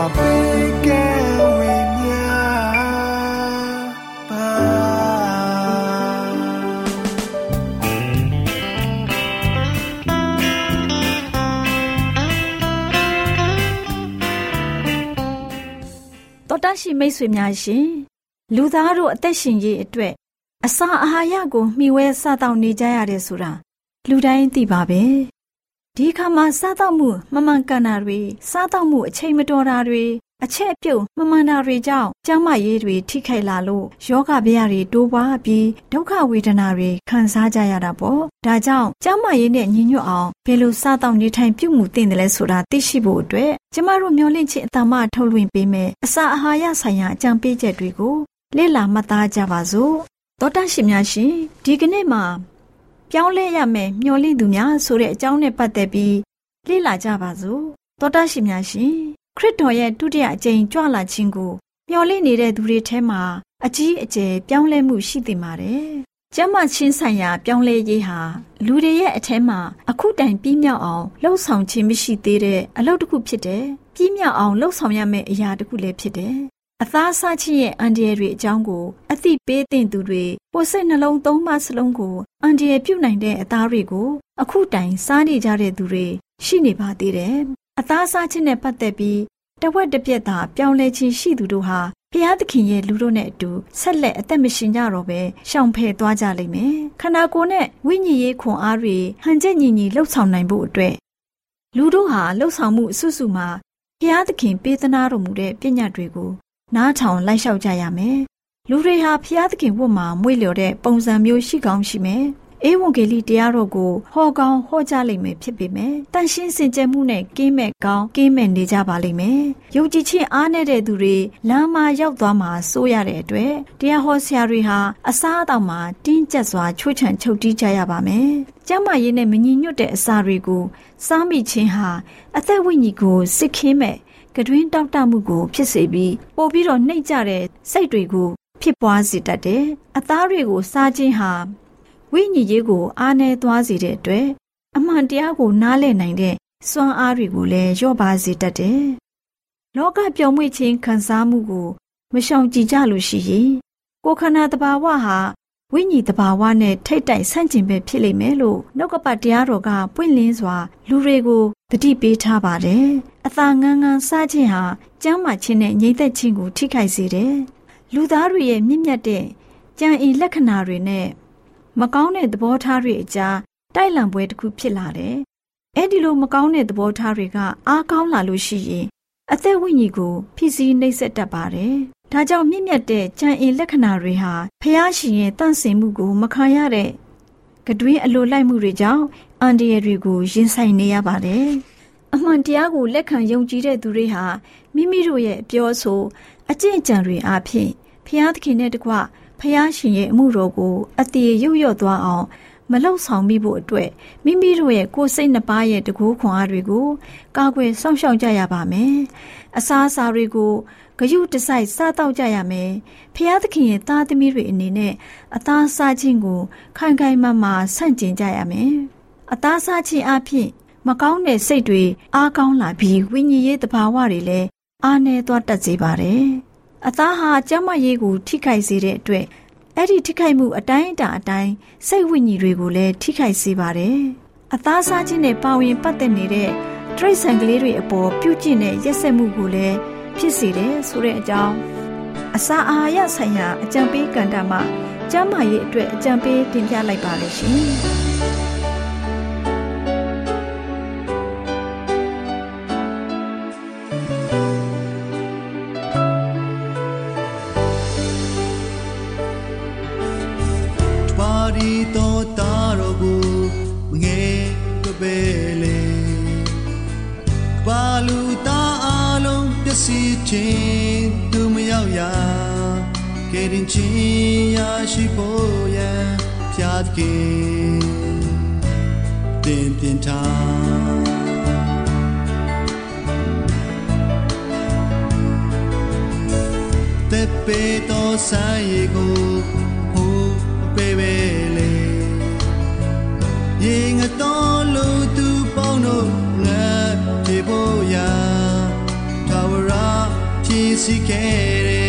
တော်တရှိမိတ်ဆွေများရှင်လူသားတို့အသက်ရှင်ရေးအတွက်အစာအာဟာရကိုမျှဝဲစားတောက်နေကြရတယ်ဆိုတာလူတိုင်းသိပါပဲ ဒီခါမှာစားတောက်မှုမမှန်ကန်တာတွေစားတောက်မှုအချိန်မတော်တာတွေအချက်ပြုတ်မမှန်တာတွေကြောင့်ကျန်းမာရေးတွေထိခိုက်လာလို့ယောဂဗျာတွေတိုးပွားပြီးဒုက္ခဝေဒနာတွေခံစားကြရတာပေါ့ဒါကြောင့်ကျန်းမာရေးနဲ့ညီညွတ်အောင်ဘယ်လိုစားတောက်နေထိုင်ပြုမှုသင့်တယ်လဲဆိုတာသိရှိဖို့အတွက်ကျမတို့မျှဝင့်ခြင်းအတမထုတ်လွှင့်ပေးမယ်အစာအာဟာရဆိုင်ရာအကြံပေးချက်တွေကိုလေ့လာမှတ်သားကြပါစို့သောတရှင်များရှင်ဒီကနေ့မှာ ပြောင်းလဲရမယ်မျှော်လင့်သူများဆိုတဲ့အကြောင်းနဲ့ပတ်သက်ပြီးလေ့လာကြပါစို့သောတရှင်များရှင်ခရစ်တော်ရဲ့ဒုတိယအကြိမ်ကြွလာခြင်းကိုမျှော်လင့်နေတဲ့သူတွေထဲမှာအကြီးအကျယ်ပြောင်းလဲမှုရှိတင်ပါတယ်။ကျမ်းမာခြင်းဆိုင်ရာပြောင်းလဲရေးဟာလူတွေရဲ့အထက်မှာအခုတိုင်ပြီးမြောက်အောင်လှုပ်ဆောင်ခြင်းမရှိသေးတဲ့အလုပ်တစ်ခုဖြစ်တယ်။ပြီးမြောက်အောင်လှုပ်ဆောင်ရမယ့်အရာတစ်ခုလည်းဖြစ်တယ်။ အသားစားခြင်းရဲ့အန်ဒီရယ်တွေအကြောင်းကိုအသိပေးသင့်သူတွေပိုစိတ်နှလုံးသုံးပါးစလုံးကိုအန်ဒီရယ်ပြုတ်နိုင်တဲ့အသားတွေကိုအခုတိုင်စားနေကြတဲ့သူတွေရှိနေပါသေးတယ်။အသားစားခြင်းနဲ့ပတ်သက်ပြီးတဝက်တစ်ပြက်သာပြောင်းလဲခြင်းရှိသူတို့ဟာဖျားသခင်ရဲ့လူတို့နဲ့အတူဆက်လက်အသက်မရှင်ကြတော့ပဲရှောင်ဖယ်သွားကြလိမ့်မယ်။ခန္ဓာကိုယ်နဲ့ဝိညာဉ်ရေးခွန်အားတွေဟန်ချက်ညီညီလှုပ်ဆောင်နိုင်ဖို့အတွက်လူတို့ဟာလှုပ်ဆောင်မှုအစွစုမှာဖျားသခင်ပေးသနာတော်မူတဲ့ပညာတွေကို နားထောင်လိုက်လျှောက်ကြရမယ်။လူတွေဟာဖျားသခင်ဝတ်မှာမွေ့လျော်တဲ့ပုံစံမျိုးရှိကောင်းရှိမယ်။ဧဝံဂေလိတရားတော်ကိုဟောကောင်းဟောကြားလိမ့်မယ်ဖြစ်ပေမဲ့တန်ရှင်းစင်ကြယ်မှုနဲ့ကင်းမဲ့ကောင်းကင်းမဲ့နေကြပါလိမ့်မယ်။ယုံကြည်ခြင်းအားနည်းတဲ့သူတွေလမ်းမှာရောက်သွားမှာစိုးရတဲ့အတွက်တရားဟောဆရာတွေဟာအစားအသောက်မှာတင်းကျပ်စွာချွေးချံချုပ်တီးကြရပါမယ်။ကျမ်းမာရေးနဲ့မညီညွတ်တဲ့အစာတွေကိုစားမိခြင်းဟာအသက်ဝိညာဉ်ကိုစစ်ခင်းမဲ့ ကတွင်တောက်တမှုကိုဖြစ်စေပြီးပို့ပြီးတော့နှိမ့်ကြတဲ့စိတ်တွေကိုဖြစ်ပွားစေတတ်တယ်။အသားတွေကိုစားခြင်းဟာဝိညာဉ်ရေးကိုအားနည်းသွားစေတဲ့အတွက်အမှန်တရားကိုနားလည်နိုင်တဲ့စွမ်းအားတွေကိုလည်းလျော့ပါစေတတ်တယ်။လောကပျော်မွေ့ခြင်းခံစားမှုကို မရှောင်ကြည်ကြလို့ရှိရင်ကိုယ်ခန္ဓာတဘာဝဟာဝိညာဉ်တဘာဝနဲ့ထိတ်တိုက်ဆန့်ကျင်ပဲဖြစ်လိမ့်မယ်လို့နှုတ်ကပတ်တရားတော်ကပွင့်လင်းစွာ လူတွေကို တတိပေးထားပါတယ်။အသာငန်းငန်းစားခြင်းဟာကျမ်းမာခြင်းနဲ့ငြိမ့်သက်ခြင်းကိုထိခိုက်စေတယ်။လူသားတွေရဲ့မြင့်မြတ်တဲ့ကြံဤလက္ခဏာတွေနဲ့မကောင်းတဲ့သဘောထားတွေအကြားတိုက်လံပွဲတစ်ခုဖြစ်လာတယ်။အဲ့ဒီလိုမကောင်းတဲ့သဘောထားတွေကအားကောင်းလာလို့ရှိရင်အသက်ဝိညာဉ်ကိုဖြစ်စည်းနှိပ်စက်တတ်ပါတယ်။ဒါကြောင့်မြင့်မြတ်တဲ့ကြံအင်လက္ခဏာတွေဟာဖះရှင်ရဲ့တန့်စင်မှုကိုမခံရတဲ့ကတွင်းအလိုလိုက်မှုတွေကြောင့် အန်ဒီရတွေကိုရင်ဆိုင်နေရပါတယ်။အမှန်တရားကိုလက်ခံယုံကြည်တဲ့သူတွေဟာမိမိတို့ရဲ့အပြောဆိုအကျင့်ကြံတွေအားဖြင့်ဖះသခင်နဲ့တကွဖះရှင်ရဲ့အမှုတော်ကိုအတည်ရုပ်ရော့သွားအောင်မမလောက်ဆောင်မိဖို့အတွက်မိမိတို့ရဲ့ကိုယ်စိတ်နှပါးရဲ့တကူခွန်အားတွေကိုကာကွယ်စောင့်ရှောက်ကြရပါမယ်။အစားအစာတွေကိုဂယုတစိုက်စားတော့ကြရမယ်။ဖျားသခင်ရဲ့သားသမီးတွေအနေနဲ့အသားစားခြင်းကိုခိုင်ခိုင်မာမာဆန့်ကျင်ကြရမယ်။ အသားစားခြင်းအပြင်မကောင်းတဲ့စိတ်တွေအားကောင်းလာပြီးဝိညာဉ်ရေးတဘာဝတွေလည်းအားနည်းသွားတတ်စေပါတယ်။အသားဟာကျန်းမာရေးကိုထိခိုက်စေတဲ့အတွက်အဲ့ဒီထိခိုက်မှုအတိုင်းအတာအတိုင်းစိတ်ဝိညာဉ်တွေကိုလည်းထိခိုက်စေပါတယ်။အသားစားခြင်းနဲ့ပါဝင်ပတ်သက်နေတဲ့တရိတ်ဆန်ကလေးတွေအပေါ်ပြုကျင့်တဲ့ရက်စက်မှုကိုလည်းဖြစ်စေတယ်ဆိုတဲ့အကြောင်းအစာအာဟာရဆိုင်ရာအကြံပေးကဏ္ဍမှာကျန်းမာရေးအတွက်အကြံပေးတင်ပြလိုက်ပါလို့ရှင်။ ပဲလေ။ဘာလူသားအလုံးပျက်စီးခြင်းသူမရောက်ရာကဲရင်ချင်းရရှိဖို့ရန်ဖြတ်ကေတင်တင်ထားတဲ့ပေတော်ဆိုင်ရေကိုဟိုပေပေလေရေငတော် လို့သူပေါင်းတို့ငါပြေဖို့ရာထာဝရဖြည့်စီခဲ့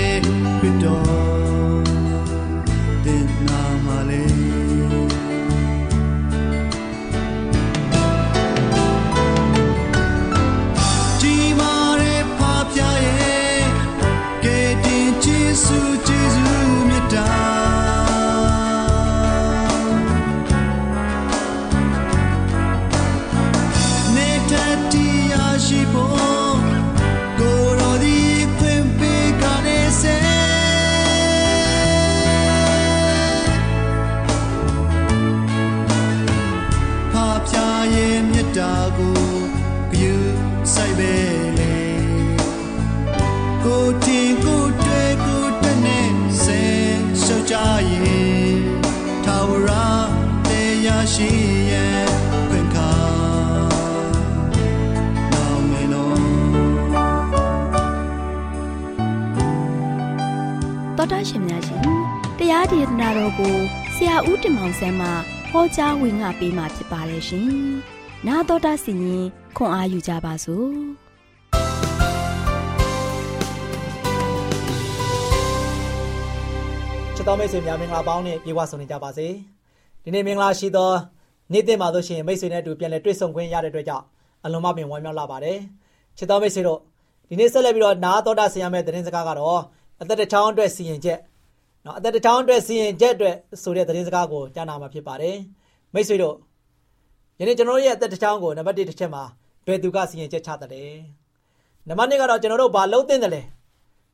ဆန်းမှဟောကြားဝင်ငါပေးมาဖြစ်ပါတယ်ရှင်။나တော်တာစီရင်ခွန်အားယူကြပါစို့။ ချစ်တော်မိတ်ဆွေများမင်္ဂလာပေါင်းနဲ့ပြေဝဆုံနေကြပါစေဒီနေ့မင်္ဂလာရှိသောနေ့တင်ပါလို့ရှိရင်မိတ်ဆွေနဲ့အတူပြန်လည်တွေ့ဆုံခွင့်ရတဲ့အတွက်ကြောင့်အလုံးမပင်ဝမ်းမြောက်လာပါတယ်ချစ်တော်မိတ်ဆွေတို့ဒီနေ့ဆက်လက်ပြီးတော့နာတော်တာဆင်ရမယ့်သတင်းစကားကတော့အသက်တစ်ချောင်းအတွက်စီရင်ချက် နော်အသက်တစ်ချောင်းအတွက်စီရင်ချက်အတွက်ဆိုတဲ့သတင်းစကားကိုကြားနာမှာဖြစ်ပါတယ်မိတ်ဆွေတို့ယနေ့ကျွန်တော်ရဲ့အသက်တစ်ချောင်းကိုနံပါတ်1တစ်ချက်မှာဘယ်သူကစီရင်ချက်ချတယ်နံပါတ်2ကတော့ကျွန်တော်တို့ဘာလုပ်သင့်တယ်လဲ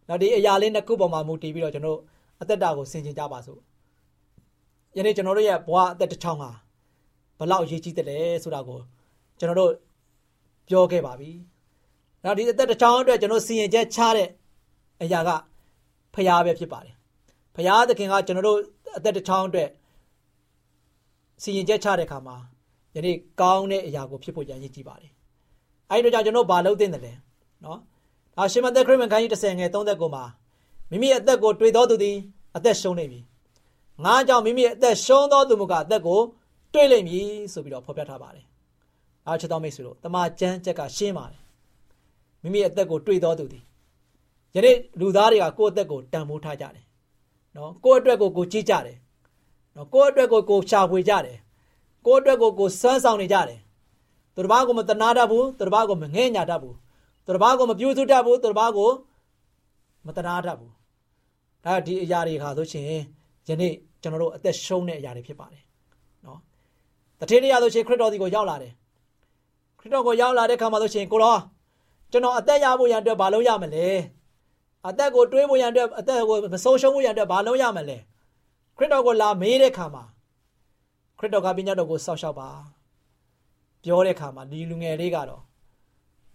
နော်ဒီအရာလေးနှစ်ခုပေါ်မှာမူတည်ပြီးတော့ကျွန်တော်အသက်တာကိုဆင်ခြင်ကြပါစို့ယနေ့ကျွန်တော်တို့ရဲ့ဘဝအသက်တစ်ချောင်းဟာဘလောက်အရေးကြီးတယ်လဲဆိုတာကိုကျွန်တော်တို့ပြောခဲ့ပါပြီ။နောက်ဒီအသက်တစ်ချောင်းအတွက်ကျွန်တော်စီရင်ချက်ချတဲ့အရာကဖျားပဲဖြစ်ပါတယ် ဖရားသခင်ကကျွန်တော်တို့အသက်တစ်ချောင်းအတွက်စီရင်ချက်ချတဲ့အခါမှာယနေ့ကောင်းတဲ့အရာကိုဖြစ်ဖို့ရည်ရည်ကြည့်ပါတယ်။အဲဒီတော့ကြောင့်ကျွန်တော်ဘာလုပ်သင့်တယ်လဲနော်။ဒါရှင်မသက်ခရစ်မန်ခန်းကြီး30ငယ်30ကိုမှာမိမိအသက်ကိုတွေးတော်သူသည်အသက်ရှုံးနေပြီ။ငါကြောင့်မိမိအသက်ရှုံးသောသူမကအသက်ကိုတွေးလိမ့်မည်ဆိုပြီးတော့ဖော်ပြထားပါတယ်။အားချစ်တော်မိတ်ဆွေတို့တမန်ကျမ်းချက်ကရှင်းပါတယ်။မိမိအသက်ကိုတွေးတော်သူသည်ယနေ့လူသားတွေကကိုယ့်အသက်ကိုတန်ဖိုးထားကြတယ်။ နော်ကိုယ့်အတွက်ကိုကိုကြည့်ကြတယ်။နော်ကိုယ့်အတွက်ကိုကိုရှာဖွေကြတယ်။ကိုယ့်အတွက်ကိုကိုစွမ်းဆောင်နေကြတယ်။သူတစ်ပါးကိုမတနာတတ်ဘူးသူတစ်ပါးကိုမငဲ့ညာတတ်ဘူးသူတစ်ပါးကိုမပြူးစုတတ်ဘူးသူတစ်ပါးကိုမတနာတတ်ဘူးဒါဒီအရာတွေခါဆိုရှင်ယနေ့ကျွန်တော်တို့အသက်ရှုံးတဲ့အရာတွေဖြစ်ပါတယ်နော်တထေးတရားဆိုရှင်ခရစ်တော်ဒီကိုရောက်လာတယ်ခရစ်တော်ကိုရောက်လာတဲ့ခါမှာဆိုရှင်ကိုတော်ကျွန်တော်အသက်ရဖို့ရန်အတွက်ဘာလုပ်ရမလဲ အသက်ကိုတွေးဖို့ရန်အတွက်အသက်ကိုမဆုံးရှုံးဖို့ရန်အတွက်ဘာလုပ်ရမလဲခရစ်တော်ကိုလာမေးတဲ့ခါမှာခရစ်တော်ကပညာတော်ကိုစောက်ရှောက်ပါပြောတဲ့ခါမှာဒီလူငယ်လေးကတော့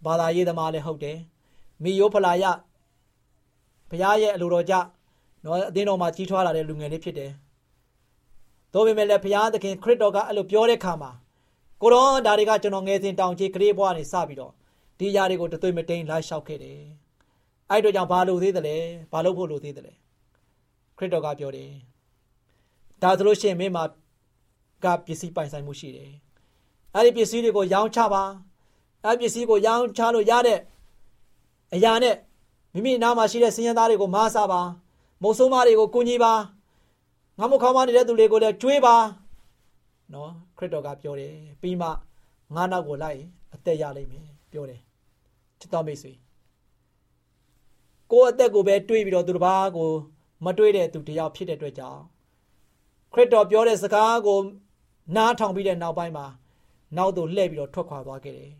ဘာသာရေးသမားလည်းဟုတ်တယ်မိယိုဖလာယဘုရားရဲ့အလိုတော်ကြနော်အသင်းတော်မှာကြီးထွားလာတဲ့လူငယ်လေးဖြစ်တယ်။ဒါပေမဲ့လည်းဘုရားသခင်ခရစ်တော်ကအဲ့လိုပြောတဲ့ခါမှာကိုရောဒါတွေကကျွန်တော်ငယ်စဉ်တောင်ကြီးကလေးဘွားနေစပြီးတော့ဒီຢာတွေကိုတသွေးမတိန်လိုက်လျှောက်ခဲ့တယ်။ အဲ့တို့ကြောင့်ဘာလို့သေးတယ်လဲ။ဘာလို့ဖို့လို့သေးတယ်လဲ။ခရစ်တော်ကပြောတယ်။ဒါဆိုလို့ရှိရင်မင်းမှာကပစ္စည်းပိုင်ဆိုင်မှုရှိတယ်။အဲ့ဒီပစ္စည်းတွေကိုရောင်းချပါ။အဲ့ပစ္စည်းကိုရောင်းချလို့ရတဲ့အရာနဲ့မိမိနားမှာရှိတဲ့စင်ရသားတွေကိုမဆာပါ။မုတ်ဆိုးမတွေကိုကူညီပါ။ငါမခေါင်းမနေတဲ့သူတွေကိုလည်းကျွေးပါ။နော်ခရစ်တော်ကပြောတယ်။ပြီးမှငါနောက်ကိုလိုက်အသက်ရလိမ့်မယ်ပြောတယ်။ချစ်တော်မိတ်ဆွေ ကိုယ်အသက်ကိုပဲတွေးပြီးတော့သူတစ်ပါးကိုမတွေးတဲ့သူတယောက်ဖြစ်တဲ့အတွက်ကြောင့်ခရစ်တော်ပြောတဲ့စကားကိုနားထောင်ပြီးတဲ့နောက်ပိုင်းမှာနောက်သို့လှည့်ပြီးတော့ထွက်ခွာသွားခဲ့တယ်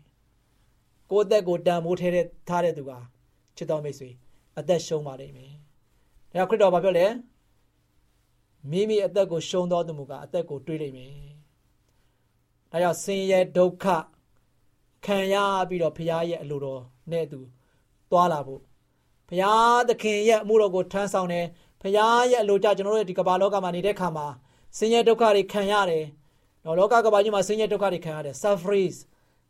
။ကိုယ့်အသက်ကိုတန်ဖိုးထဲတဲ့ထားတဲ့သူကချစ်တော်မိတ်ဆွေအသက်ရှုံးပါလိမ့်မယ်။ဒါခရစ်တော်ဘာပြောလဲ။မိမိအသက်ကိုရှုံးတော်သူမူကအသက်ကိုတွေးလိမ့်မယ်။ဒါကြောင့်ဆင်းရဲဒုက္ခခံရပြီးတော့ဖခင်ရဲ့အလိုတော်နဲ့သူသွားလာဖို့ ဖခင်သခင်ရဲ့အမှုတော်ကိုထမ်းဆောင်တယ်ဖခင်ရဲ့အလိုကြကျွန်တော်တို့ဒီကမ္ဘာလောကမှာနေတဲ့ခါမှာဆင်းရဲဒုက္ခတွေခံရတယ်နော်လောကကမ္ဘာကြီးမှာဆင်းရဲဒုက္ခတွေခံရတယ် sufferings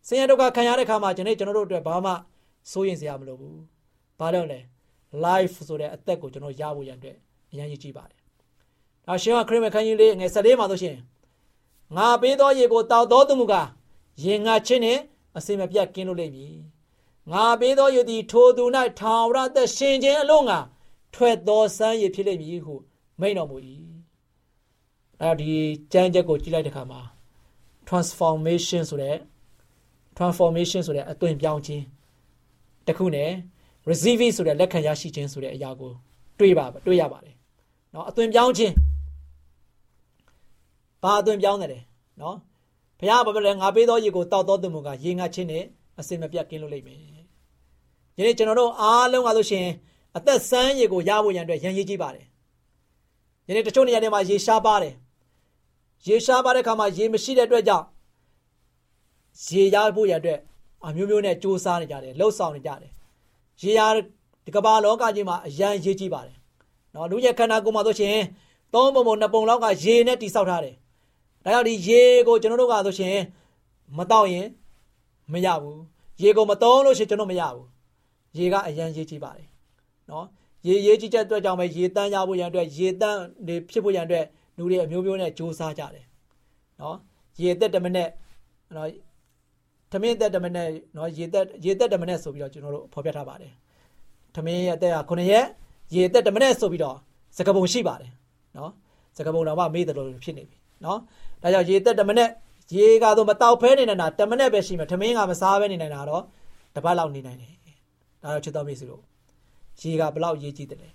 ဆင်းရဲဒုက္ခခံရတဲ့ခါမှာကျွန်တော်ကျွန်တော်တို့အတွက်ဘာမှစိုးရင်စရာမလိုဘူးဘာလို့လဲ life ဆိုတဲ့အသက်ကိုကျွန်တော်ရဖို့ရန်အတွက်အရင်ကြီးပါတယ်ဒါရှင်ကခရစ်မခန်းကြီးလေးငယ်14မှာဆိုရှင်ငါပေးသောရေကိုတောက်တော်သူမူကားရင်ငါချင်းနဲ့အစင်မပြတ်ကင်းလို့လိမ့်မည် ငါပေးသောရေသည်ထိုသူ၌ထာဝရသက်ရှင်ခြင်းအလို့ငါထွက်သောစမ်းရည်ဖြစ်လိမ့်မည်ဟုမိန့်တော်မူ၏အဲဒီကျမ်းချက်ကိုကြည့်လိုက်တဲ့အခါမှာ transformation ဆိုတဲ့ transformation ဆိုတဲ့အသွင်ပြောင်းခြင်းတခုနဲ့ receiving ဆိုတဲ့လက်ခံရရှိခြင်းဆိုတဲ့အရာကိုတွေးပါတွေးရပါတယ်เนาะအသွင်ပြောင်းခြင်းဘာအသွင်ပြောင်းတယ်လဲเนาะဘုရားဘာပြောလဲငါပေးသောရေကိုတောက်တော်သူမူကရေငါချင်းနဲ့အစင်မပြတ်ကင်းလို့လိမ့်မယ် ယနေ့ကျွန်တော်တို့အားလုံးကဆိုရှင်အသက်ဆန်းရေကိုရဖို့ရန်အတွက်ရန်ရည်ကြီးပါတယ်ယနေ့တချို့နေရာတွေမှာရေရှားပါတယ်ရေရှားပါတဲ့ခါမှာရေမရှိတဲ့အတွက်ကြောင့်ရေရဖို့ရအတွက်အမျိုးမျိုးနဲ့စူးစမ်းနေကြတယ်လှုပ်ဆောင်နေကြတယ်ရေရဒီကမ္ဘာလောကကြီးမှာအရန်ရေးကြည့်ပါတယ်နော်လူရဲ့ခန္ဓာကိုယ်မှာဆိုရှင်သုံးပုံပုံနှစ်ပုံလောက်ကရေနဲ့တိဆောက်ထားတယ်ဒါကြောင့်ဒီရေကိုကျွန်တော်တို့ကဆိုရှင်မတော့ရင်မရဘူးရေကိုမသုံးလို့ရှိရင်ကျွန်တော်မရဘူး ရေကအရန်ရေးကြည့်ပါတယ်နော်ရေရေးကြည့်တဲ့အတွက်ကြောင့်ပဲရေတန်းရဖို့ရန်အတွက်ရေတန်းတွေဖြစ်ဖို့ရန်အတွက်လူတွေအမျိုးမျိုးနဲ့စူးစမ်းကြတယ်နော်ရေသက်တမနဲ့နော်ထမင်းသက်တမနဲ့နော်ရေသက်ရေသက်တမနဲ့ဆိုပြီးတော့ကျွန်တော်တို့ဖော်ပြထားပါတယ်ထမင်းရဲ့အသက်က9ရက်ရေသက်တမနဲ့ဆိုပြီးတော့စကပုံရှိပါတယ်နော်စကပုံတော့မှမေးတယ်လို့ဖြစ်နေပြီနော်ဒါကြောင့်ရေသက်တမနဲ့ရေကတော့မတောက်ဖဲနေနေတာတမနဲ့ပဲရှိမှာထမင်းကမစားဘဲနေနေတာတော့တပတ်လောက်နေနိုင်တယ် ဒါတော့ချစ်တော်မိတ်ဆွေတို့ရေကဘလောက်ရေးကြည့်တယ်လဲ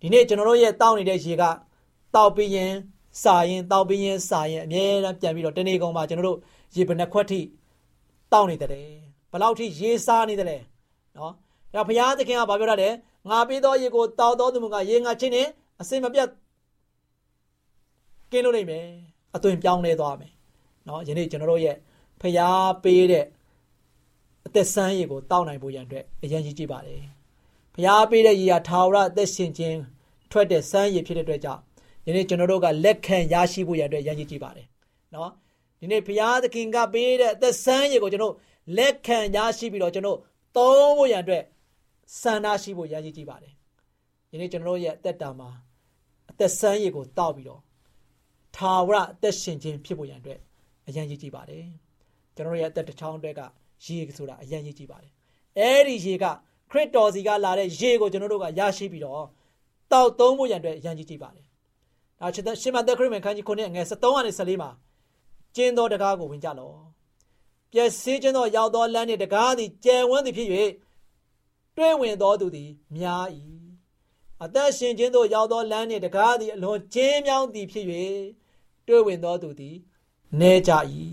ဒီနေ့ကျွန်တော်တို့ရဲ့တောက်နေတဲ့ရေကတောက်ပြီးရင်စာရင်တောက်ပြီးရင်စာရင်အမြဲတမ်းပြန်ပြီးတော့တနေ့ကုန်မှာကျွန်တော်တို့ရေဘယ်နှခွက်ထိတောက်နေတယ်ဘလောက်ထိရေစားနေတယ်လဲနော်ဒါဘုရားသခင်ကဘာပြောတာလဲငါပေးသောရေကိုတောက်တော်သူကရေငါချင်းနဲ့အစင်မပြတ်ကင်းလို့နိုင်မယ်အသွင်ပြောင်းလဲသွားမယ်နော်ယနေ့ကျွန်တော်တို့ရဲ့ဖျားပေးတဲ့ အသက်ဆန်းရေကိုတောက်နိုင်ဖို့ရန်အတွက်အရင်ကြီးကြည့်ပါတယ်ဖျားပေးတဲ့ရေဟာထာဝရအသက်ရှင်ခြင်းထွက်တဲ့ဆန်းရေဖြစ်တဲ့အတွက်ကြောင့်ယနေ့ကျွန်တော်တို့ကလက်ခံရရှိဖို့ရတဲ့ရည်ရည်ကြည့်ပါတယ်နော်ဒီနေ့ဘုရားသခင်ကပေးတဲ့အသက်ဆန်းရည်ကိုကျွန်တော်လက်ခံရရှိပြီးတော့ကျွန်တော်သုံးဖို့ရအတွက်ဆန္ဒရှိဖို့ရည်ရည်ကြည့်ပါတယ်ယနေ့ကျွန်တော်ရဲ့အသက်တာမှာအသက်ဆန်းရည်ကိုတောက်ပြီးတော့ထာဝရအသက်ရှင်ခြင်းဖြစ်ဖို့ရအတွက်အရန်ရည်ကြည့်ပါတယ်ကျွန်တော်ရဲ့အသက်တစ်ချောင်းအတွက်က ရေဆိုတာအရန်ရည်ကြည့်ပါတယ်အဲ့ဒီရေကခရစ်တော်စီကလာတဲ့ရေကိုကျွန်တော်တို့ကရရှိပြီးတော့တောက်သုံးဖို့ရအတွက်အရန်ကြည့်ကြည့်ပါတယ်ဒါချစ်တဲ့ရှင်မသက်ခရစ်မန်ခန်းကြီး9ငယ်73ကနေ14မှာကျင်းသောတကားကိုဝင်ကြလော့ပျက်စီးခြင်းသောရောက်သောလမ်းနှင့်တကားသည်ကျယ်ဝန်းသည်ဖြစ်၍တွဲဝင်သောသူသည်များ၏အသက်ရှင်ခြင်းသို့ရောက်သောလမ်းနှင့်တကားသည်အလွန်ကျဉ်းမြောင်းသည်ဖြစ်၍တွဲဝင်သောသူသည်နေကြ၏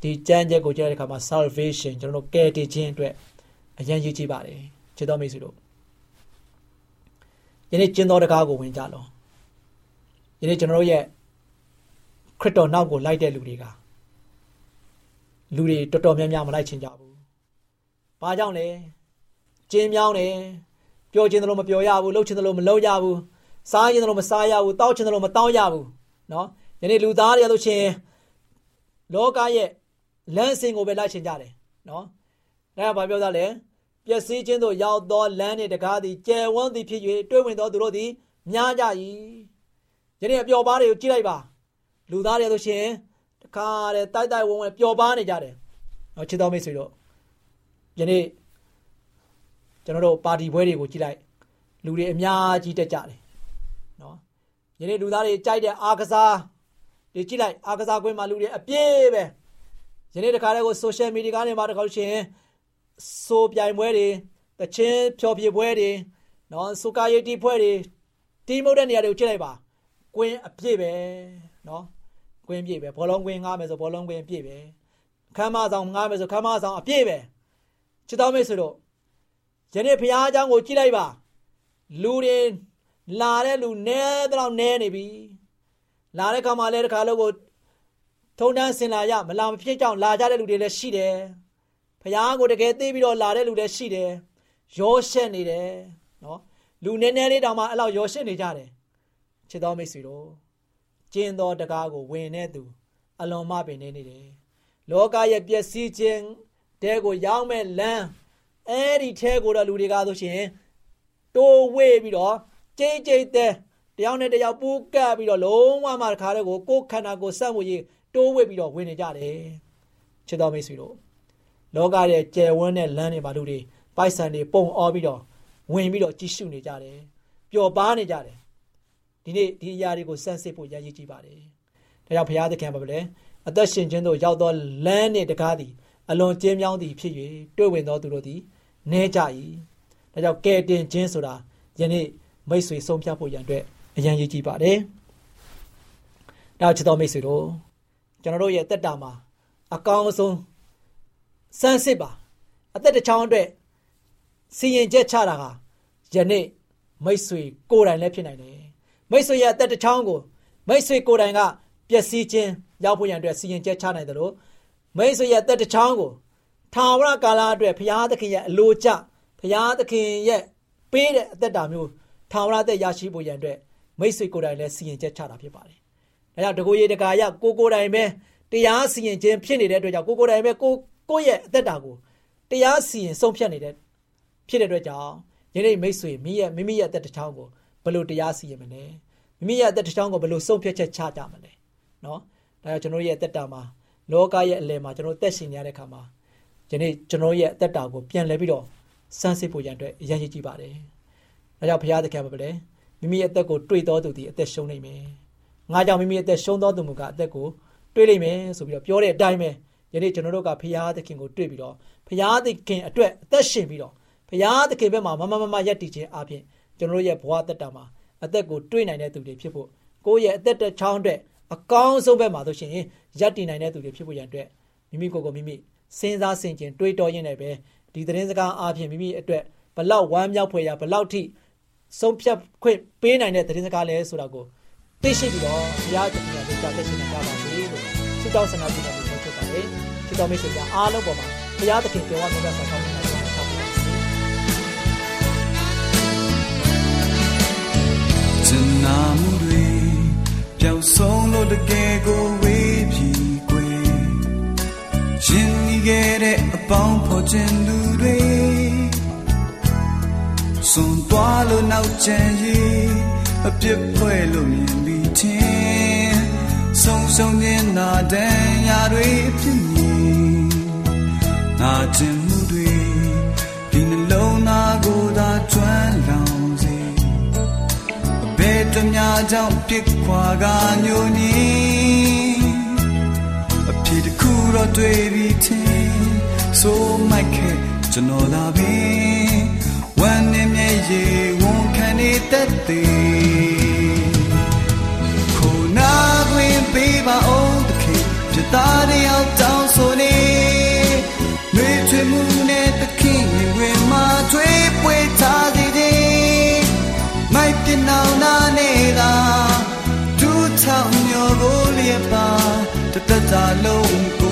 ဒီကြမ်းချက်ကိုကြားတဲ့အခါမှာ salvation ကျွန်တော်တို့ကယ်တင်ခြင်းအတွက်အရင်ရည်ကြည့်ပါတယ်ချစ်တော်မိတ်ဆွေတို့ယနေ့ကျင်းသောတကားကိုဝင်ကြလော့ဒီနေ့ကျွန်တော်တို့ရဲ့ခရစ်တော်နောက်ကိုလိုက်တဲ့လူတွေကလူတွေတော်တော်များများမလိုက်ချင်ကြဘူး။ဘာကြောင့်လဲ။ကျင်းမြောင်းတယ်။ပြောချင်တယ်လို့မပြောရဘူး။လှုပ်ချင်တယ်လို့မလှုပ်ရဘူး။စားချင်တယ်လို့မစားရဘူး။တောက်ချင်တယ်လို့မတောက်ရဘူးနော်ယနေ့လူသားတွေရလို့ရှင်လောကရဲ့ လမ်းစဉ်ကိုပဲလိုက်ချင်ကြတယ်နော်ဒါကဘာပြောသားလဲပျက်စီးခြင်းသို့ရောက်သောလမ်းနှင့်တကားသည်ကျယ်ဝန်းသည်ဖြစ်၍တွေးဝင်သောသူတို့သည်များကြ၏ယနေ့အပျော်ပါးတွေကိုကြည့်လိုက်ပါလူသားတွေဆိုရှင်တခါတည်းတိုက်တိုက်ဝုံဝဲပျော်ပါးနေကြတယ်နော်ချစ်တော်မိတ်ဆွေတို့ယနေ့ကျွန်တော်တို့ပါတီပွဲတွေကိုကြည့်လိုက်လူတွေအများကြီးတက်ကြတယ်နော်ယနေ့လူသားတွေကြိုက်တဲ့အားကစားတွေကြည့်လိုက်အားကစားကွင်းမှာလူတွေအပြည့်ပဲ ယနေ့တခါတည်းကို social media ကနေမှာတခါလို့ရှိရင်ဆိုပြိုင်ပွဲတွေတချင်းဖြော်ပြပွဲတွေနော်စူကာရီတီပွဲတွေတီးမုတ်တဲ့နေရာတွေကိုကြည့်လိုက်ပါကွင်းအပြည့်ပဲနော်ကွင်းပြည့်ပဲဘောလုံးကွင်းငားမယ်ဆိုဘောလုံးကွင်းပြည့်ပဲခမ်းမဆောင်ငားမယ်ဆိုခမ်းမဆောင်အပြည့်ပဲချစ်တော်မိတ်ဆွေတို့ယနေ့ဘုရားအကြောင်းကိုကြည့်လိုက်ပါလူတွေလာတဲ့လူနဲတော့နဲနေပြီလာတဲ့ခါမှလည်းတစ်ခါလို့ကို ထုံတန်းစင်လာရမလာမဖြစ်ကြောင်လာကြတဲ့လူတွေလည်းရှိတယ်ဖះကိုတကယ်သိပြီးတော့လာတဲ့လူလည်းရှိတယ်ရောရှက်နေတယ်နော်လူနည်းနည်းလေးတောင်မှအဲ့လောက်ရောရှက်နေကြတယ်ချစ်တော်မိတ်ဆွေတို့ကျင်းသောတကားကိုဝင်တဲ့သူ အလွန်မှပင်နေနေတယ်လောကရဲ့ပျက်စီးခြင်းတဲကိုရောက်မဲ့လမ်းအဲ့ဒီထဲကိုတော့လူတွေကဆိုရှင်တိုးဝေးပြီးတော့ကြိတ်ကြိတ်တဲ့တယောက်နဲ့တယောက်ပူးကပ်ပြီးတော့လုံးဝမှတခါတည်းကိုကိုယ်ခန္ဓာကိုယ်စက်မှုရေး တိုးဝေးပြီးတော့ဝင်နေကြတယ်ချစ်တော်မိတ်ဆွေတို့လောကရဲ့ကျယ်ဝန်းတဲ့လမ်းတွေမှာလူတွေပိုက်ဆံတွေပုံအောပြီးတော့ဝင်ပြီးတော့ကြည့်ရှုနေကြတယ်ပျော်ပါနေကြတယ်ဒီနေ့ဒီအရာတွေကိုစမ်းစစ်ဖို့ရည်ရည်ကြည့်ပါတယ်ဒါကြောင့်ဘုရားသခင်ပါပဲလေအသက်ရှင်ခြင်းတို့ရောက်သောလမ်းနှင့်တကားသည်အလွန်ကျင်းမြောင်းသည်ဖြစ်၍တွေ့ဝင်သောသူတို့သည်နဲကြ၏ဒါကြောင့်ကဲတင်ခြင်းဆိုတာယနေ့မိတ်ဆွေဆုံးဖြတ်ဖို့ရန်အတွက်အရန်ရည်ကြည့်ပါတယ်ဒါချစ်တော်မိတ်ဆွေတို့ ကျွန်တော်တို့ရဲ့တက်တာမှာအကောင်းဆုံးစမ်းစစ်ပါအသက်တစ်ချောင်းအတွက်စီရင်ချက်ချတာကယနေ့မိတ်ဆွေကိုယ်တိုင်လည်းဖြစ်နိုင်တယ်မိတ်ဆွေရဲ့အသက်တစ်ချောင်းကိုမိတ်ဆွေကိုယ်တိုင်ကပျက်စီးခြင်းရောက်ဖို့ရန်အတွက်စီရင်ချက်ချနိုင်တယ်လို့မိတ်ဆွေရဲ့အသက်တစ်ချောင်းကိုထာဝရကာလအတွက်ဘုရားသခင်ရဲ့အလိုကျဘုရားသခင်ရဲ့ပေးတဲ့အသက်တာမျိုးထာဝရသက်ရရှိဖို့ရန်အတွက်မိတ်ဆွေကိုယ်တိုင်လည်းစီရင်ချက်ချတာဖြစ်ပါတယ်။ ဒါကြောင့်တကူရေတကာရကိုကိုယ်တိုင်ပဲတရားစီရင်ခြင်းဖြစ်နေတဲ့အတွက်ကြောင့်ကိုကိုယ်တိုင်ပဲကိုကိုယ့်ရဲ့အသက်တာကိုတရားစီရင်ဆုံးဖြတ်နေတဲ့ဖြစ်တဲ့အတွက်ကြောင့်ယနေ့မိတ်ဆွေမိရဲ့မိမိရဲ့အသက်တစ်ချောင်းကိုဘယ်လိုတရားစီရင်မလဲမိမိရဲ့အသက်တစ်ချောင်းကိုဘယ်လိုဆုံးဖြတ်ချက်ချကြမလဲနော်ဒါကြောင့်ကျွန်တော်ရဲ့အသက်တာမှာလောကရဲ့အလယ်မှာကျွန်တော်သက်ရှင်ရတဲ့ခါမှာယနေ့ကျွန်တော်ရဲ့အသက်တာကိုပြန်လဲပြီးတော့စမ်းစစ်ဖို့ရန်အတွက်အရင်ကြီးကြည့်ပါတယ်ဒါကြောင့်ဘုရားသခင်ပါပဲမိမိရဲ့အသက်ကိုတွေ့တော်သူဒီအသက်ရှုံးနိုင်မယ် ငါကြောင့်မိမိရဲ့အသက်ရှုံးတော်သူမူကအသက်ကိုတွေ့လိမ့်မယ်ဆိုပြီးတော့ပြောတဲ့အတိုင်းပဲယနေ့ကျွန်တော်တို့ကဖရာသခင်ကိုတွေ့ပြီးတော့ဖရာသခင်အတွက်အသက်ရှင်ပြီးတော့ဖရာသခင်ဘက်မှာမမမမရက်တည်ခြင်းအပြင်ကျွန်တော်တို့ရဲ့ဘဝတက်တာမှာအသက်ကိုတွေ့နိုင်တဲ့သူတွေဖြစ်ဖို့ကိုယ့်ရဲ့အသက်တစ်ချောင်းအတွက်အကောင်းဆုံးဘက်မှာဆိုရှင်ရက်တည်နိုင်တဲ့သူတွေဖြစ်ဖို့ရန်အတွက်မိမိကိုယ်ကိုမိမိစဉ်းစားဆင်ခြင်တွေးတောရင်းနဲ့ပဲဒီသတင်းစကားအပြင်မိမိအတွက်ဘလောက်ဝမ်းမြောက်ဖွယ်ရဘလောက်ထိဆုံးဖြတ်ခွင့်ပေးနိုင်တဲ့သတင်းစကားလဲဆိုတာကို သိရှိပြီးတော့ဘုရားသခင်ရဲ့ကြောင့်သိရှိနိုင်ကြပါစေလို့ဆုတောင်းဆန္ဒပြုနေလို့ဖြစ်ပါတယ်ချစ်တော်မိတ်ဆွေများအားလုံးပေါ်မှာဘုရားသခင်ကြော်ဝါမြတ်စွာကောင်းချီးနိုင်ပါစေ။ကျွန်နာမှုတွေပျောက်ဆုံးလို့တကယ်ကိုဝေးပြီကွယ်ရှင်ဒီခဲ့တဲ့အပေါင်းဖော်ခြင်းသူတွေစွန်သွားလို့နောက်ကျန်ရေး အပြစ်ဖွဲ့လို့မြင်ပြီးချင်းဆုံးဆုံးနေတာတန်ရာတွေဖြစ်နေနာကျင်မှုတွေဒီနှလုံးသားကိုသာကျွမ်းလောင်စေအဘယ်တများကြောင့်ပြစ်ခွာကညိုညင်းအဖြစ်တစ်ခုတော့တွေ့ပြီးချင်းဆိုမိုက်ခဲ့ကျွန်တော်သာပဲဝမ်းနဲ့မျက် ရည်ဝန်ခံနေတတ်သည်ခုနာတွင်ပေးပါအောင်တခင်ပြသားတယောက်တောင်းဆိုနေနှွေချွေမှုနဲ့တခင်ဝင်မှာထွေးပွေထားသည်သည်မိုက်ပြနောင်နာနေတာဒူးထောင်မျိုးကိုလျက်ပါတတတာလုံး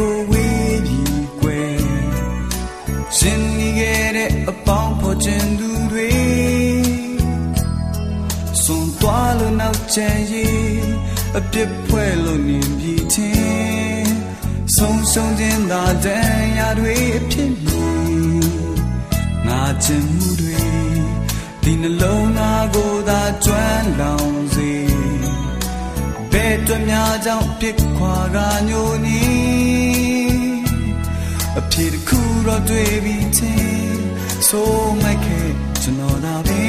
ကယ်ကိုဝေးပြီးကွယ်ရှင်နေခဲ့တဲ့အပေါင်းဖော်ခြင်းသူတွေစွန်သွားလို့နောက်ချင်ရင်အပြစ်ဖွဲ့လို့နေပြီးချင်းဆုံးရှုံးခြင်းသာတန်ရာတွေအဖြစ်လို့ငါချင်မှုတွေဒီနှလုံးသားကိုသာကျွမ်းလောင်စေဘယ်အတွက်များကြောင့်ပြစ်ခွာကညိုနေ အဖြစ်တစ်ခုတော့တွေ့ပြီးချင်းဆိုမိုက်ခဲ့ကျွန်တော်သာပဲ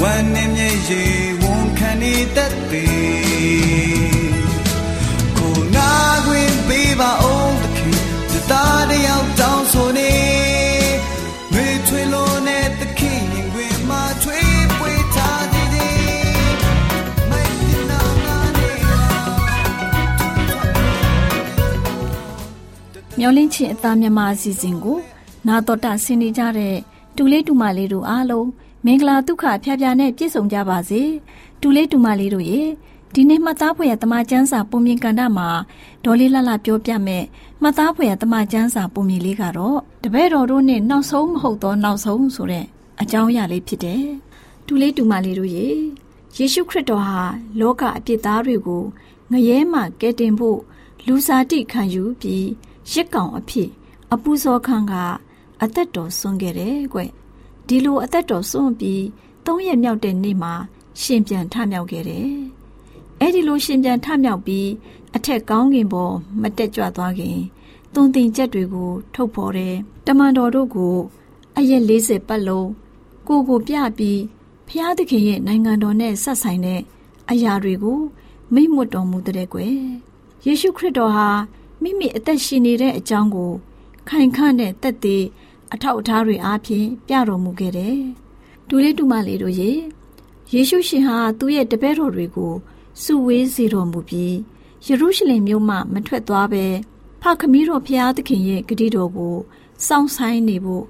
ဝမ်းနဲ့မြေရေဝန်ခံနေတတ်တယ်ကိုနာခွင့်ပေးပါအော မျောလင်းချင်းအသားမြမအစီအစဉ်ကို နာတော်တာဆင်နေကြတဲ့တူလေးတူမလေးတို့အားလုံးမင်္ဂလာဒုက္ခဖျားဖျားနဲ့ပြည့်စုံကြပါစေတူလေးတူမလေးတို့ရေဒီနေ့မှတ်သားဖွယ်ရတမချန်းစာပုံမြင်ကန်တာမှာဒေါ်လေးလှလှပြောပြမယ်မှတ်သားဖွယ်ရတမချန်းစာပုံမြင်လေးကတော့တပည့်တော်တို့နဲ့နောက်ဆုံးမဟုတ်တော့နောက်ဆုံးဆိုတဲ့အကြောင်းအရာလေးဖြစ်တယ်တူလေးတူမလေးတို့ရေယေရှုခရစ်တော်ဟာလောကအပြစ်သားတွေကိုငရဲမှကယ်တင်ဖို့လူစားတိခံယူပြီး ရစ်ကောင်အဖြစ်အပူဇော်ခံကအသက်တော်ဆွန့်ခဲ့တယ်ကွဒီလိုအသက်တော်ဆွန့်ပြီး၃ရက်မြောက်တဲ့နေ့မှာရှင်ပြန်ထမြောက်ခဲ့တယ်အဲ့ဒီလိုရှင်ပြန်ထမြောက်ပြီးအထက်ကောင်းကင်ပေါ်မတက်ကြွသွားခင်သွန်သင်ချက်တွေကိုထုတ်ဖော်တယ်တမန်တော်တို့ကိုအရက်40ပတ်လုံးကိုကိုပြပြီးဖျားသခင်ရဲ့နိုင်ငံတော်နဲ့ဆက်ဆိုင်တဲ့အရာတွေကိုမိတ်မွတ်တော်မူတဲ့ကွယ်ယေရှုခရစ်တော်ဟာ မိမိအသက်ရှင်နေတဲ့အကြောင်းကို ခိုင်ခန့်တဲ့တက်သေးအထောက်အထားတွေအားဖြင့်ပြတော်မူခဲ့တယ်။ဒူလေးတူမလေးတို့ရေယေရှုရှင်ဟာသူ့ရဲ့တပည့်တော်တွေကိုစုဝေးစေတော်မူပြီးယေရုရှလင်မြို့မှမထွက်သွားပဲဖခမည်းတော်ဖျားသခင်ရဲ့ဂတိတော်ကိုစောင့်ဆိုင်နေဖို့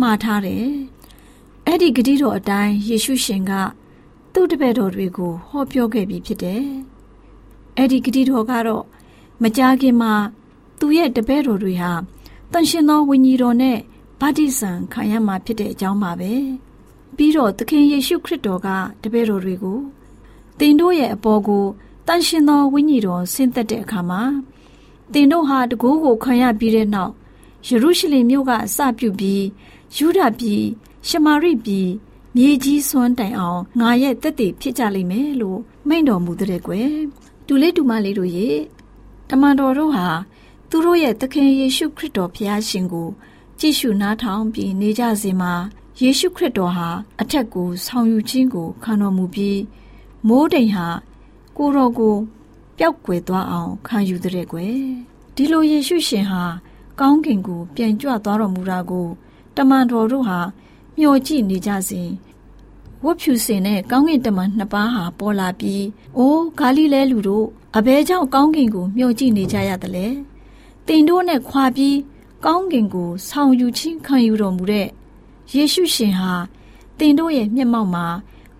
မှားထားတယ်။အဲ့ဒီဂတိတော်အတိုင်းယေရှုရှင်ကသူ့တပည့်တော်တွေကိုဟောပြောခဲ့ပြီးဖြစ်တယ်။အဲ့ဒီဂတိတော်ကတော့ မကြာခင်မှာသူ့ရဲ့တပည့်တော်တွေဟာတန်ရှင်သောဝိညာဉ်တော်နဲ့ဗတ္တိဇံခံရမှာဖြစ်တဲ့အကြောင်းပါပဲပြီးတော့သခင်ယေရှုခရစ်တော်ကတပည့်တော်တွေကိုတင်တို့ရဲ့အပေါ်ကိုတန်ရှင်သောဝိညာဉ်တော်ဆင်းသက်တဲ့အခါမှာတင်တို့ဟာတကိုးကိုခံရပြီးတဲ့နောက်ယေရုရှလင်မြို့ကအစပြုပြီးယူဒပြည်ရှမာရိပြည်မြေကြီးစွန်းတိုင်အောင်ငါရဲ့တက်တည်ဖြစ်ကြလိမ့်မယ်လို့မိန့်တော်မူတဲ့ကွယ်တူလေးတူမလေးတို့ရေ တမန်တော်တို့ဟာသူတို့ရဲ့သခင်ယေရှုခရစ်တော်ဖျားရှင်ကို ကြည့်ရှုနားထောင်ပြီးနေကြစဉ်မှာယေရှုခရစ်တော်ဟာအထက်ကိုဆောင်ယူခြင်းကိုခံတော်မူပြီးမိုးတိမ်ဟာကိုတော်ကိုပျောက်ကွယ်သွားအောင်ခံယူတဲ့ကွယ်ဒီလိုယေရှုရှင်ဟာကောင်းကင်ကိုပြန်ကြွသွားတော်မူတာကို တမန်တော်တို့ဟာမျှော်ကြည့်နေကြစဉ် ဝတ်ဖြူစင်တဲ့ကောင်းကင်တမန်နှစ်ပါးဟာပေါ်လာပြီးအိုးဂါလိလဲလူတို့အဘဲကြောင့်ကောင်းကင်ကိုမျှော်ကြည့်နေကြရသလဲတင်တို့နဲ့ခွာပြီးကောင်းကင်ကိုဆောင်ယူခြင်းခံယူတော်မူတဲ့ယေရှုရှင်ဟာတင်တို့ရဲ့မျက်မှောက်မှာ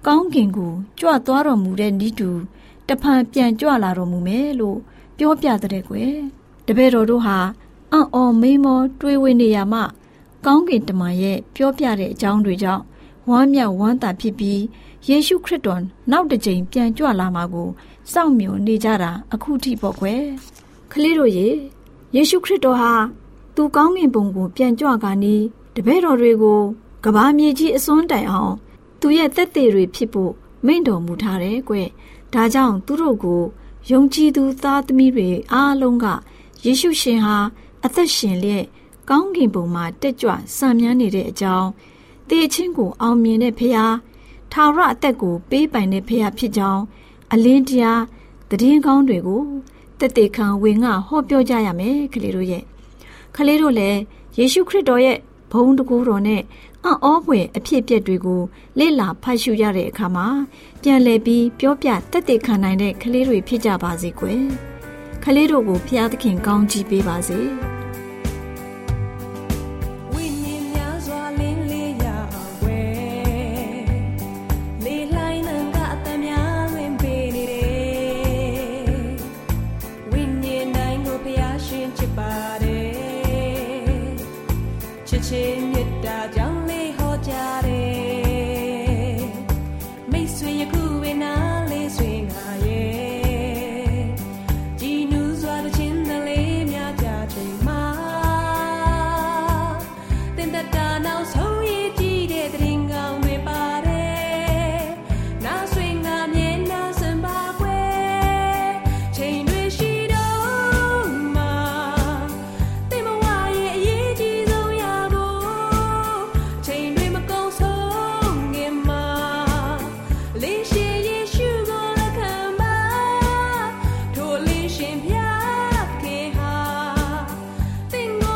ကောင်းကင်ကိုကြွသွားတော်မူတဲ့ဤသူတဖန်ပြန်ကြွလာတော်မူမယ်လို့ပြောပြတဲ့ကွယ်တပည့်တော်တို့ဟာအံ့ဩမိမောတွေးဝေနေရမှကောင်းကင်တမန်ရဲ့ပြောပြတဲ့အကြောင်းတွေကြောင့် ဝမ်းမြောက်ဝမ်းသာဖြစ်ပြီးယေရှုခရစ်တော်နောက်တစ်ကြိမ်ပြန်ကြွလာမှာကိုစောင့်မျှော်နေကြတာအခုထိပေါ့ကွယ်ကလေးတို့ရေယေရှုခရစ်တော်ဟာသူကောင်းကင်ဘုံကိုပြန်ကြွကာနီးတပည့်တော်တွေကိုကဘာမြေကြီးအစွန်းတိုင်အောင် သူရဲ့သက်သေတွေဖြစ်ဖို့မိန့်တော်မူထားတယ်ကွ။ဒါကြောင့်သူတို့ကိုယုံကြည်သူသားသမီးတွေအားလုံးကယေရှုရှင်ဟာအသက်ရှင်လျက်ကောင်းကင်ဘုံမှာတက်ကြွစံမြန်းနေတဲ့အကြောင်း တေချင်းကိုအောင်မြင်တဲ့ဖခင်ထာဝရအသက်ကိုပေးပိုင်တဲ့ဖခင်ဖြစ်ကြောင်းအလင်းတရားတည်င်းကောင်းတွေကိုတက်တေခံဝင်ငါဟောပြောကြရမယ်ကလေးတို့ရဲ့ကလေးတို့လည်းယေရှုခရစ်တော်ရဲ့ဘုန်းတကူတော်နဲ့အံ့ဩဖွယ်အဖြစ်အပျက်တွေကိုလေ့လာဖတ်ရှုရတဲ့အခါမှာပြန်လည်ပြီးပြောပြတက်တေခံနိုင်တဲ့ကလေးတွေဖြစ်ကြပါစေကွယ်ကလေးတို့ကိုဖျားသခင်ကောင်းချီးပေးပါစေ။